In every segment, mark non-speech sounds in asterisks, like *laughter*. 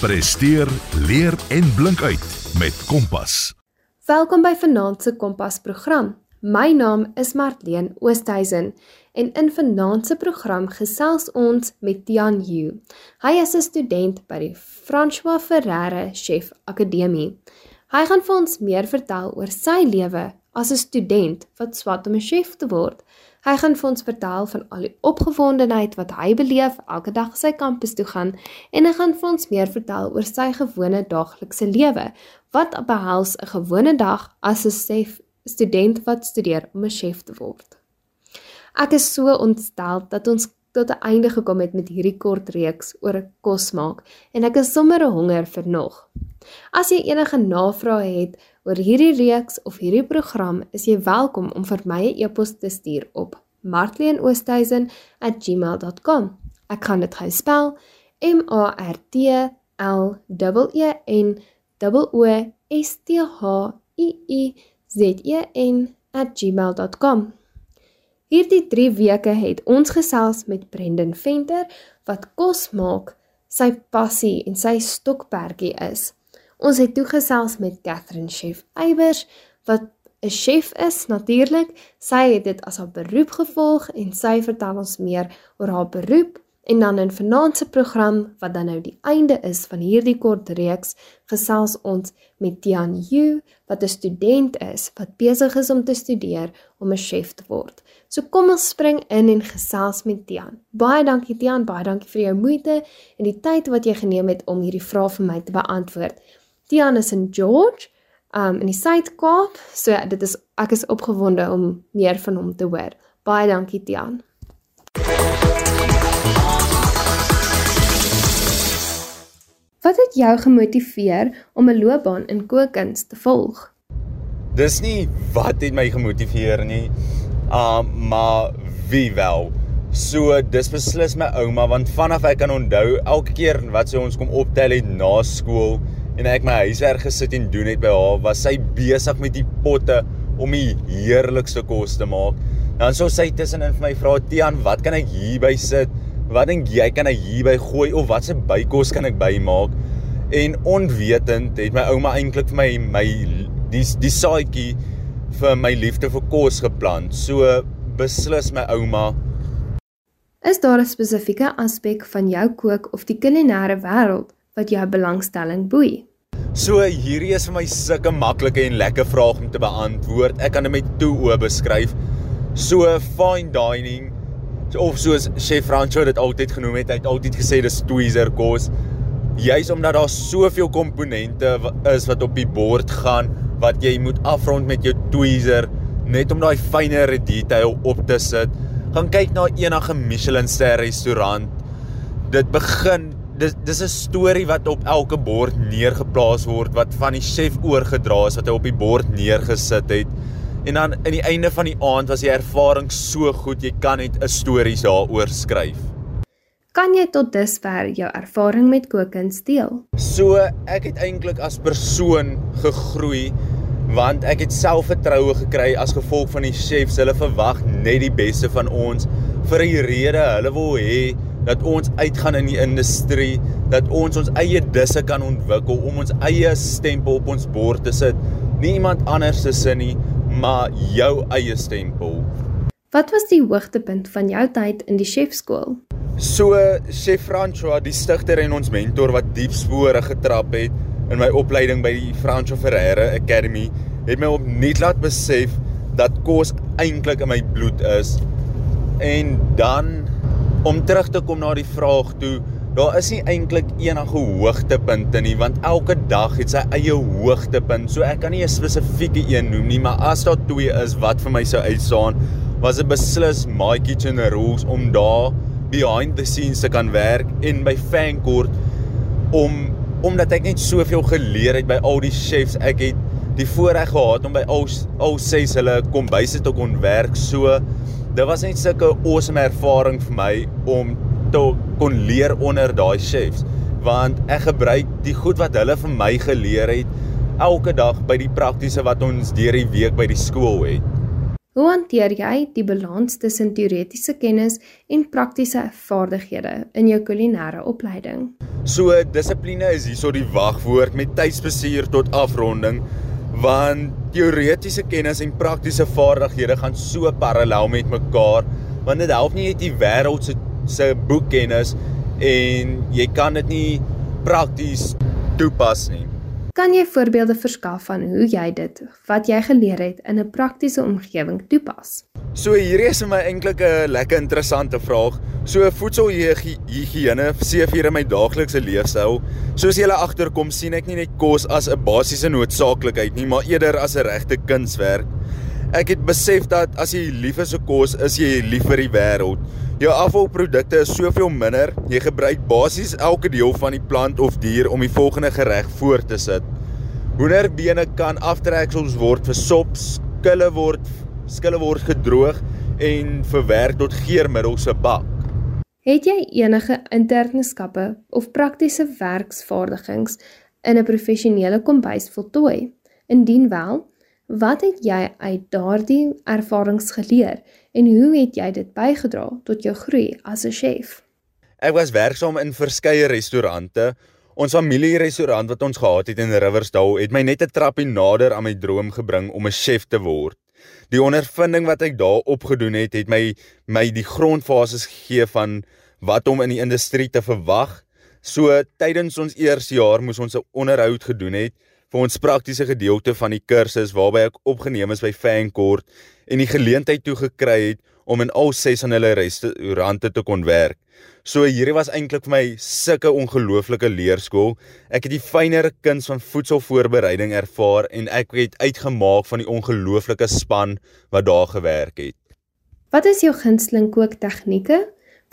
Presteer, leer en blink uit met Kompas. Welkom by Vanaand se Kompas program. My naam is Martleen Oosthuizen en in Vanaand se program gesels ons met Tian Hu. Hy is 'n student by die François Ferreira Chef Akademie. Hy gaan vir ons meer vertel oor sy lewe as 'n student wat swat om 'n chef te word. Hy gaan vir ons vertel van al die opgewondenheid wat hy beleef elke dag sy kampus toe gaan en hy gaan vir ons meer vertel oor sy gewone daaglikse lewe. Wat behels 'n gewone dag as 'n chef student wat studeer om 'n chef te word? Ek is so ontstel dat ons tot 'n einde gekom het met hierdie kort reeks oor kos maak en ek is sommer honger vir nog. As jy enige navrae het oor hierdie reeks of hierdie program, is jy welkom om vir my 'n e e-pos te stuur op martleenoosthuizen@gmail.com. Ek kan dit gou spel: M A R T L E E N O S T H I I Z E N@gmail.com. Hierdie 3 weke het ons gesels met Brendan Venter wat kos maak sy passie en sy stokperdjie is. Ons het toegesels met Catherine Chef Eybers wat 'n chef is natuurlik. Sy het dit as haar beroep gevolg en sy vertel ons meer oor haar beroep en dan in vanaand se program wat dan nou die einde is van hierdie kort reeks gesels ons met Tian Yu wat 'n student is wat besig is om te studeer om 'n chef te word. So kom ons spring in en gesels met Tian. Baie dankie Tian, baie dankie vir jou moeite en die tyd wat jy geneem het om hierdie vrae vir my te beantwoord. Tian is in George, um in die Suid-Kaap. So dit is ek is opgewonde om meer van hom te hoor. Baie dankie Tian. Wat het jou gemotiveer om 'n loopbaan in kookkuns te volg? Dis nie wat het my gemotiveer nie. Um maar wie wel. So dis beslis my ouma want vanaf ek kan onthou elke keer wat sy ons kom optel het na skool en ek my huiswerk gesit en doen het by haar, was sy besig met die potte om die heerlikste kos te maak. Dan sou sy tussenin vir my vra, "Tian, wat kan ek hierby sit? Wat dink jy kan ek hierby gooi of watse bykos kan ek bymaak?" En onwetend het my ouma eintlik vir my my die die saadjie vir my liefde vir kos geplant. So beslis my ouma Is daar 'n spesifieke aspek van jou kook of die kulinaire wêreld wat jou belangstelling boei? So hierdie is vir my sulke maklike en lekker vraag om te beantwoord. Ek kan dit met toe oë beskryf. So fine dining of soos chef Franco dit altyd genoem het, hy het altyd gesê dis tweezer kos. Juist omdat daar soveel komponente is wat op die bord gaan wat jy moet afrond met jou tweezer net om daai fynere detail op te sit. Gaan kyk na enige Michelin ster restaurant. Dit begin dis dis 'n storie wat op elke bord neergeplaas word wat van die chef oorgedra is wat hy op die bord neergesit het. En dan in die einde van die aand was die ervaring so goed jy kan net 'n storie daaroor skryf. Kan jy tot dusver jou ervaring met kookkuns deel? So ek het eintlik as persoon gegroei want ek het selfvertroue gekry as gevolg van die chefs. Hulle verwag net die beste van ons vir 'n rede. Hulle wil hê dat ons uitgaan in die industrie, dat ons ons eie disse kan ontwikkel om ons eie stempel op ons bord te sit. Nie iemand anders se sin nie, maar jou eie stempel. Wat was die hoogtepunt van jou tyd in die chefskool? So chef François, die stigter en ons mentor wat diep spore getrap het in my opleiding by die François Ferreira Academy, het my opnuut laat besef dat kos eintlik in my bloed is. En dan om terug te kom na die vraag toe, daar is nie eintlik enige hoogtepunte nie, want elke dag het sy eie hoogtepunt. So ek kan nie 'n spesifieke een noem nie, maar as daar twee is wat vir my sou uitstaan, was dit beslis My Kitchen Rules om daar behind the scenes te kan werk en by Fancourt om omdat ek net soveel geleer het by al die chefs. Ek het die voorreg gehad om by al al ses hulle kombuise te kon werk. So dit was net sulke awesome ervaring vir my om te kon leer onder daai chefs want ek gebruik die goed wat hulle vir my geleer het elke dag by die praktiese wat ons deur die week by die skool het. Hoe hanteer jy die balans tussen teoretiese kennis en praktiese vaardighede in jou kulinaire opleiding? So dissipline is hierso die wagwoord met tydsbestuur tot afronding want teoretiese kennis en praktiese vaardighede gaan so parallel met mekaar want dit help nie net die wêreld se se boekkennis en jy kan dit nie prakties toepas nie. Kan jy voorbeelde verskaf van hoe jy dit wat jy geleer het in 'n praktiese omgewing toepas? So hierdie is vir my eintlik 'n lekker interessante vraag. So voedselhigiëne seevier in my daaglikse leefstyl. Soos jy agterkom, sien ek nie net kos as 'n basiese noodsaaklikheid nie, maar eerder as 'n regte kunswerk. Ek het besef dat as jy lief is vir kos, is jy lief vir die wêreld. Jou afvalprodukte is soveel minder. Jy gebruik basies elke deel van die plant of dier om die volgende gereg voor te sit. Hoenderbene kan aftreksels word vir sop, skille word skille word gedroog en verwerk tot geurmiddels se bak. Het jy enige interne skappe of praktiese werksvaardigings in 'n professionele kombuis voltooi? Indien wel, wat het jy uit daardie ervarings geleer en hoe het jy dit bygedra tot jou groei as 'n chef? Ek was werksaam in verskeie restaurante. Ons familierestaurant wat ons gehad het in Riversdale het my net 'n trappie nader aan my droom gebring om 'n chef te word. Die ondervinding wat ek daar opgedoen het, het my my die grondfases gegee van wat om in die industrie te verwag. So tydens ons eerste jaar moes ons 'n onderhoud gedoen het vir ons praktiese gedeelte van die kursus waarby ek opgeneem is by Fancourt en die geleentheid toe gekry het om in al ses van hulle restaurante te kon werk. So hierdie was eintlik vir my sulke ongelooflike leerskool. Ek het die fynere kuns van voedselvoorbereiding ervaar en ek het uitgemaak van die ongelooflike span wat daar gewerk het. Wat is jou gunsteling kooktegnieke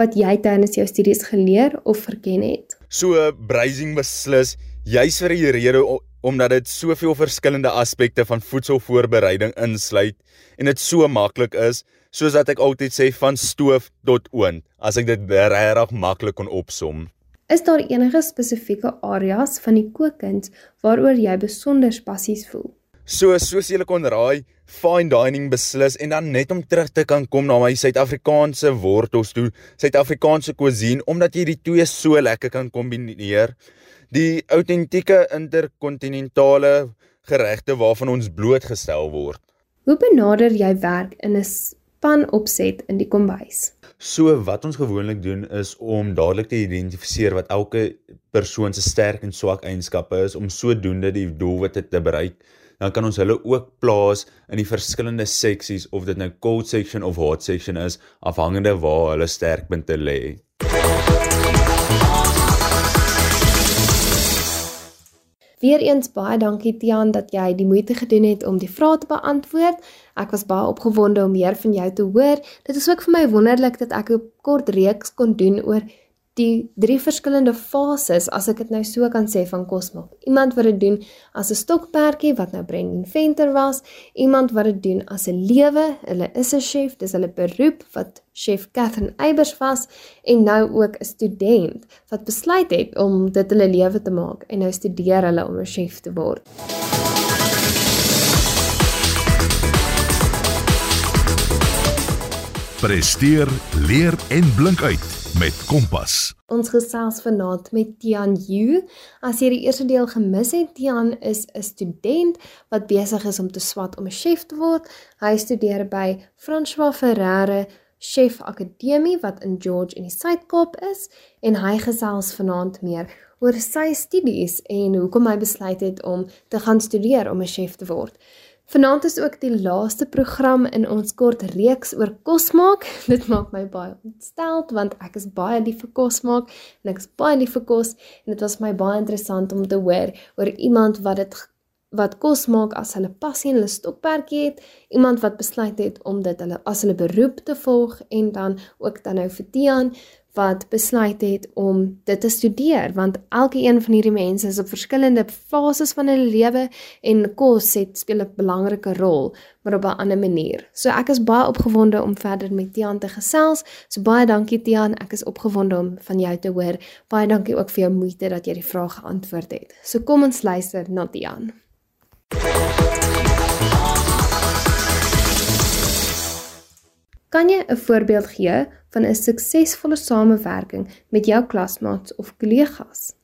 wat jy tydens jou studies geleer of verken het? So braising beslis juis vir die rede omdat dit soveel verskillende aspekte van voedselvoorbereiding insluit en dit so maklik is, soos dat ek altyd sê van stoof tot oond, as ek dit regtig maklik kon opsom. Is daar enige spesifieke areas van die kookkuns waaroor jy besonder passies voel? So soos julle kon raai, fine dining beslis en dan net om terug te kan kom na my Suid-Afrikaanse wortels toe, Suid-Afrikaanse cuisine omdat jy die twee so lekker kan kombineer die autentieke interkontinentale geregte waarvan ons blootgestel word. Hoe benader jy werk in 'n span opset in die kombuis? So wat ons gewoonlik doen is om dadelik te identifiseer wat elke persoon se sterk en swak eienskappe is om sodoende die doelwitte te bereik. Dan kan ons hulle ook plaas in die verskillende seksies of dit nou cold section of hot section is afhangende waar hulle sterkpunte lê. Weereens baie dankie Tiaan dat jy die moeite gedoen het om die vrae te beantwoord. Ek was baie opgewonde om meer van jou te hoor. Dit is ook vir my wonderlik dat ek 'n kort reeks kon doen oor die drie verskillende fases as ek dit nou so kan sê van kosmaak. Iemand wat dit doen as 'n stokperdjie wat nou Brendan Venter was, iemand wat dit doen as 'n lewe, hulle is 'n chef, dis hulle beroep wat chef Catherine Eybers was en nou ook 'n student wat besluit het om dit hulle lewe te maak en nou studeer hulle om 'n chef te word. Presteer, leer en blink uit met Kompas. Ons gesels vanaand met Tian Yu. As jy die eerste deel gemis het, Tian is 'n student wat besig is om te swat om 'n chef te word. Hy studeer by François Ferreira Chef Akademie wat in George in die Suid-Kaap is en hy gesels vanaand meer oor sy studies en hoekom hy besluit het om te gaan studeer om 'n chef te word. Vanaand is ook die laaste program in ons kort reeks oor kos maak. *laughs* Dit maak my baie ontsteld want ek is baie lief vir kos maak en ek is baie lief vir kos. En dit was my baie interessant om te hoor oor iemand wat dit wat kos maak as hulle passie en hulle stokperdjie het, iemand wat besluit het om dit hulle as hulle beroep te volg en dan ook dan nou vir Tiaan wat besluit het om dit te studeer want elke een van hierdie mense is op verskillende fases van hulle lewe en kos het speel 'n belangrike rol maar op 'n ander manier. So ek is baie opgewonde om verder met Tiaan te gesels. So baie dankie Tiaan, ek is opgewonde om van jou te hoor. Baie dankie ook vir jou moeite dat jy die vrae geantwoord het. So kom ons luister na Tiaan. Kan jy 'n voorbeeld gee van 'n suksesvolle samewerking met jou klasmaats of kollegas?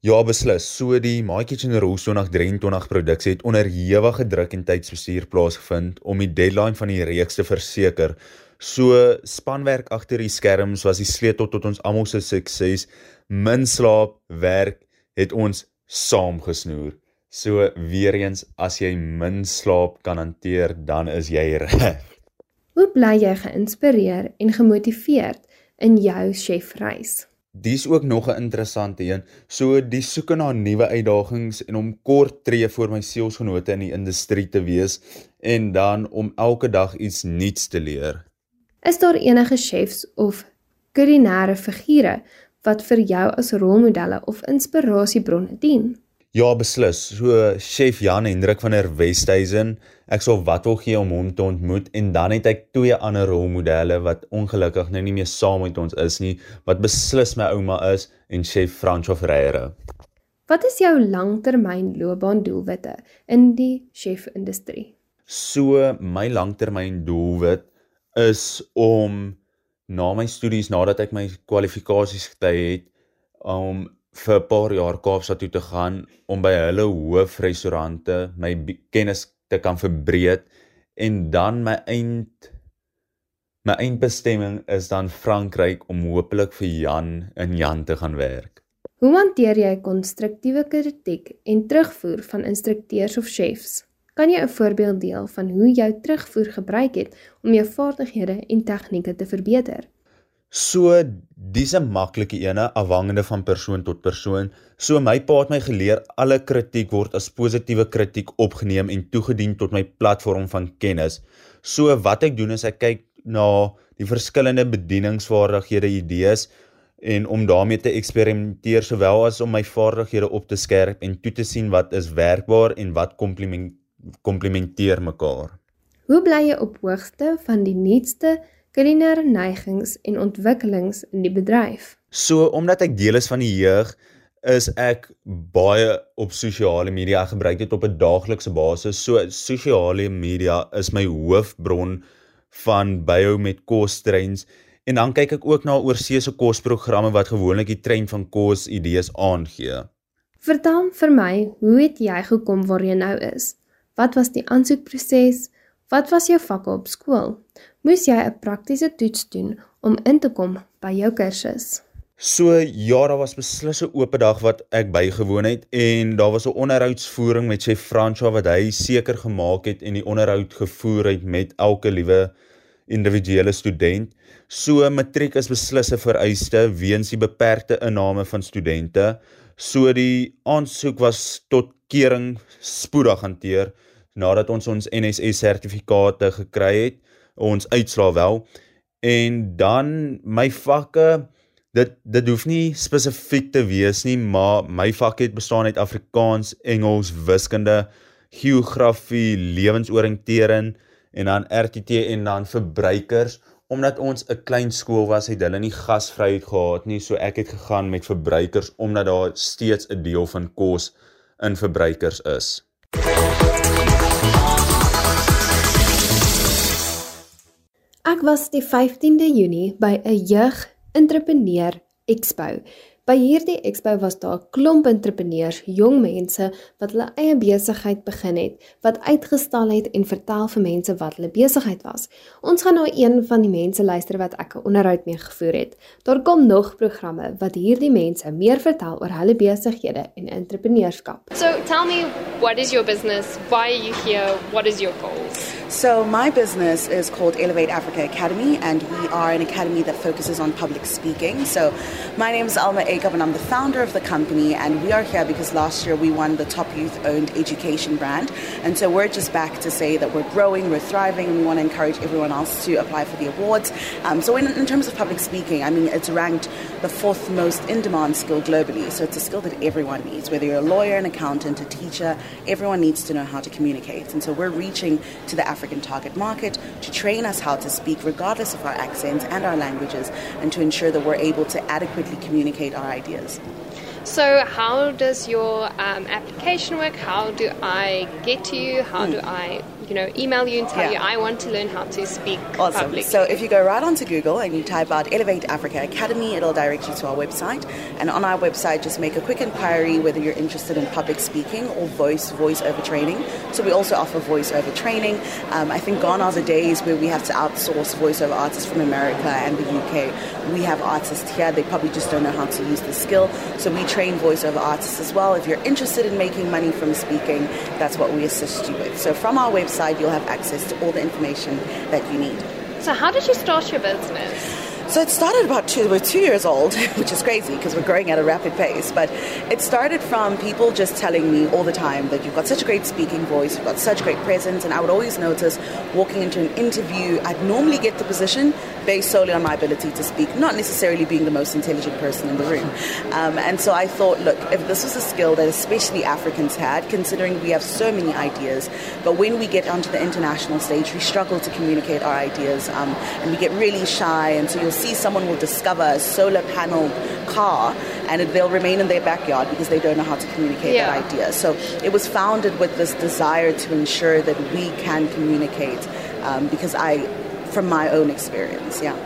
Ja, beslis. So die My Kitchen Rules 2023 produksie het onder ewige druk en tydsbestuur plaasgevind om die deadline van die reeks te verseker. So spanwerk agter die skerms was die sleutel tot ons almal se sukses. Min slaap, werk het ons saamgesnoer. So weer eens as jy min slaap kan hanteer, dan is jy reg. Hoe bly jy geïnspireer en gemotiveerd in jou chefreis? Dis ook nog 'n interessante een. So die soeke na nuwe uitdagings en om kort tree vir my seelsgenote in die industrie te wees en dan om elke dag iets nuuts te leer. Is daar enige chefs of kulinaire figure wat vir jou as rolmodelle of inspirasiebronne dien? Ja, beslis. So chef Jan Hendrik van der Westhuizen, ek sou wat wil gee om hom te ontmoet en dan het ek twee ander rolmodelle wat ongelukkig nou nie meer saam met ons is nie, wat beslis my ouma is en chef Franco Ferreira. Wat is jou langtermyn loopbaandoelwitte in die chef-industrie? So my langtermyn doelwit is om na my studies nadat ek my kwalifikasies gety het om vir 'n paar jaar Kaapstad toe te gaan om by hulle hoofrestaurante my kennis te kan verbreed en dan my eind my eindbestemming is dan Frankryk om hopelik vir Jan in Jan te gaan werk. Hoe hanteer jy konstruktiewe kritiek en terugvoer van instrukteurs of chefs? Kan jy 'n voorbeeld deel van hoe jy terugvoer gebruik het om jou vaardighede en tegnieke te verbeter? So dis 'n maklike ene afhangende van persoon tot persoon. So my pa het my geleer alle kritiek word as positiewe kritiek opgeneem en toegedien tot my platform van kennis. So wat ek doen is ek kyk na die verskillende bedieningsvaardighede, idees en om daarmee te eksperimenteer sowel as om my vaardighede op te skerp en toe te sien wat is werkbaar en wat komplementeer mekaar. Hoe bly jy op hoogte van die nuutste kulinaire neigings en ontwikkelings in die bedryf. So omdat ek deel is van die jeug, is ek baie op sosiale media gebruik dit op 'n daaglikse basis. So sosiale media is my hoofbron van byhou met kostrends en dan kyk ek ook na oorseese kosprogramme wat gewoonlik die trend van kos idees aangee. Vertel vir my, hoe het jy gekom waar jy nou is? Wat was die aansoekproses? Wat was jou vakke op skool? Moes jy 'n praktiese toets doen om in te kom by jou kursus? So ja, daar was beslis 'n oop dag wat ek bygewoon het en daar was 'n onderhoudsvoering met chef Francois wat hy seker gemaak het en die onderhoud gevoer het met elke liewe individuele student. So matriek is beslis 'n vereiste weens die beperkte inname van studente. So die aansoek was tot kering spoedig hanteer nadat ons ons NSS sertifikate gekry het, ons uitslaa wel en dan my vakke dit dit hoef nie spesifiek te wees nie, maar my vakke het bestaan uit Afrikaans, Engels, wiskunde, geografie, lewensoriëntering en dan RTT en dan verbruikers omdat ons 'n klein skool was het hulle nie gasvryheid gehad nie so ek het gegaan met verbruikers omdat daar steeds 'n deel van kos in verbruikers is. Ek was die 15de Junie by 'n jeug-entrepreneur expo By hierdie expo was daar 'n klomp entrepreneurs, jong mense wat hulle eie besigheid begin het, wat uitgestal het en vertel vir mense wat hulle besigheid was. Ons gaan nou een van die mense luister wat ek 'n onderhoud mee gevoer het. Daar kom nog programme wat hierdie mense meer vertel oor hulle besighede en entrepreneurskap. So tell me, what is your business? Why are you here? What is your goals? So my business is called Elevate Africa Academy and we are an academy that focuses on public speaking. So my name is Alma Jacob, and I'm the founder of the company. And we are here because last year we won the top youth owned education brand. And so we're just back to say that we're growing, we're thriving, and we want to encourage everyone else to apply for the awards. Um, so, in, in terms of public speaking, I mean, it's ranked the fourth most in demand skill globally. So, it's a skill that everyone needs, whether you're a lawyer, an accountant, a teacher, everyone needs to know how to communicate. And so, we're reaching to the African target market to train us how to speak, regardless of our accents and our languages, and to ensure that we're able to adequately communicate our our ideas. So, how does your um, application work? How do I get to you? How mm. do I you know, email you and tell Yeah. you I want to learn how to speak Awesome. publicly? So if you go right onto Google and you type out Elevate Africa Academy, it'll direct you to our website. And on our website, just make a quick inquiry whether you're interested in public speaking or voice voiceover training. So we also offer voiceover training. Um, I think gone are the days where we have to outsource voiceover artists from America and the UK. We have artists here; they probably just don't know how to use the skill. So we train voiceover artists as well. If you're interested in making money from speaking, that's what we assist you with. So from our website, you'll have access to all the information that you need. so how did you start your business? So it started about two, we're two years old, *laughs* which is crazy because we're growing at a rapid pace. But it started from people just telling me all the time that you've got such a great speaking voice, you've got such great presence. And I would always notice walking into an interview, I'd normally get the position based solely on my ability to speak, not necessarily being the most intelligent person in the room. Um, and so I thought, look, if this was a skill that especially Africans had, considering we have so many ideas, but when we get onto the international stage, we struggle to communicate our ideas um, and we get really shy. And so you'll see someone will discover a solar panel car and it, they'll remain in their backyard because they don't know how to communicate Yeah. that idea. So it was founded with this desire to ensure that we can communicate um, because I, from my own experience, yeah.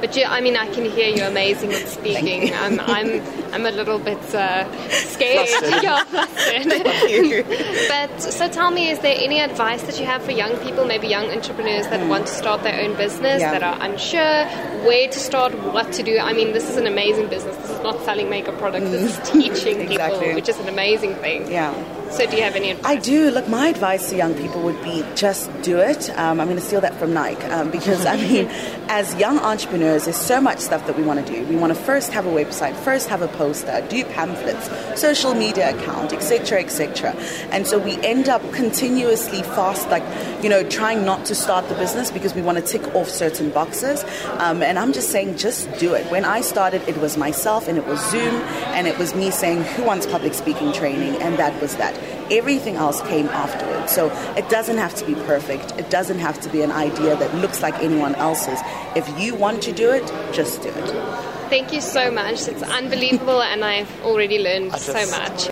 But you, I mean, I can hear you're amazing at speaking. Um, I'm, I'm, I'm a little bit uh, scared. Flustered. *laughs* yeah, flustered. *laughs* but so tell me, is there any advice that you have for young people, maybe young entrepreneurs that want to start their own business. Yeah. that are unsure where to start, what to do? I mean, this is an amazing business. This is not selling makeup products. This is *laughs* teaching. Exactly. people, which is an amazing thing. Yeah. So do you have any advice? I do. Look, my advice to young people would be just do it. Um, I'm going to steal that from Nike um, because, I mean, as young entrepreneurs, there's so much stuff that we want to do. We want to first have a website, first have a poster, do pamphlets, social media account, etc., etc. And so we end up continuously fast, like, you know, trying not to start the business because we want to tick off certain boxes. Um, and I'm just saying, just do it. When I started, it was myself and it was Zoom and it was me saying, who wants public speaking training? And that was that. Everything else came afterwards. So it doesn't have to be perfect. It doesn't have to be an idea that looks like anyone else's. If you want to do it, just do it. Thank you so much. It's unbelievable, and I've already learned so much.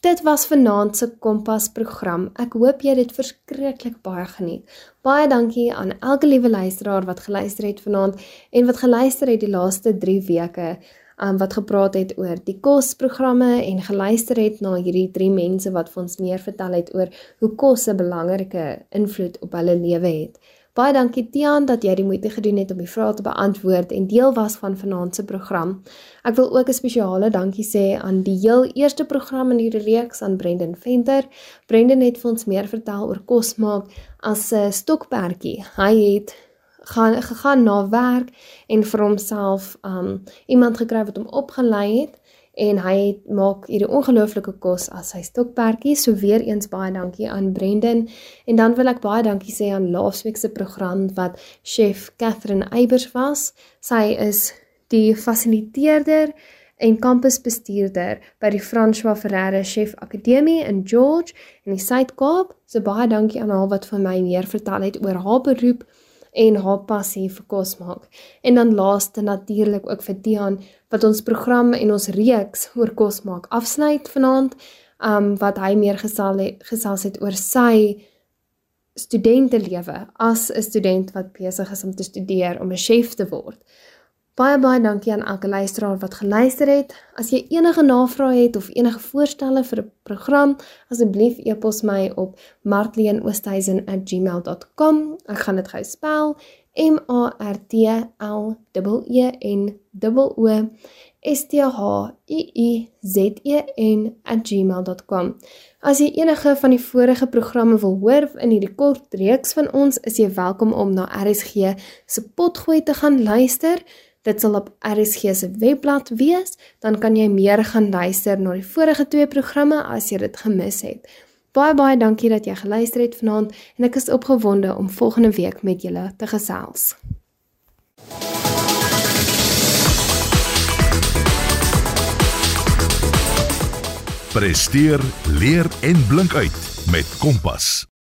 Dit was vanaand se Kompas program. Ek hoop jy het dit verskriklik baie geniet. Baie dankie aan elke liewe luisteraar wat geluister het vanaand en wat geluister het die laaste 3 weke. Um, wat gepraat het oor die kosprogramme en geluister het na hierdie drie mense wat vir ons meer vertel het oor hoe kos 'n belangrike invloed op hulle lewe het. Baie dankie Tiaan dat jy die moeite gedoen het om die vrae te beantwoord en deel was van vanaand se program. Ek wil ook 'n spesiale dankie sê aan die heel eerste program in hierdie reeks aan Brendan Venter. Brendan het vir ons meer vertel oor kos maak as 'n stokperdjie. Hy het gaan gegaan na werk en vir homself um iemand gekry wat hom opgelei het en hy het, maak hierdie ongelooflike kos as sy stokperdjie. So weer eens baie dankie aan Brendan en dan wil ek baie dankie sê aan laasweek se program wat chef Catherine Eybers was. Sy is die fasiliteerder en kampusbestuurder by die François Ferreira Chef Akademie in George in die Suid-Kaap. So baie dankie aan haar wat vir my meer vertel het oor haar beroep en haar passie vir kos maak. En dan laaste natuurlik ook vir Tiaan wat ons program en ons reeks oor kos maak afsluit vanaand, um wat hy meer gesal het, gesels het oor sy studentelewe as 'n student wat besig is om te studeer om 'n chef te word. Baie baie dankie aan elke luisteraar wat geluister het. As jy enige navrae het of enige voorstelle vir 'n program, asseblief e-pos my op martleenoosthuizen@gmail.com. Ek gaan dit gou spel: M A R T L E E N O S T H I I Z E N @gmail.com. As jy enige van die vorige programme wil hoor in hierdie kort reeks van ons, is jy welkom om na RSG se potgooi te gaan luister. Dit sal op RSG se webblad wees, dan kan jy meer gaan luister na die vorige twee programme as jy dit gemis het. Baie baie dankie dat jy geluister het vanaand en ek is opgewonde om volgende week met julle te gesels. Presteer, leer en blink uit met Kompas.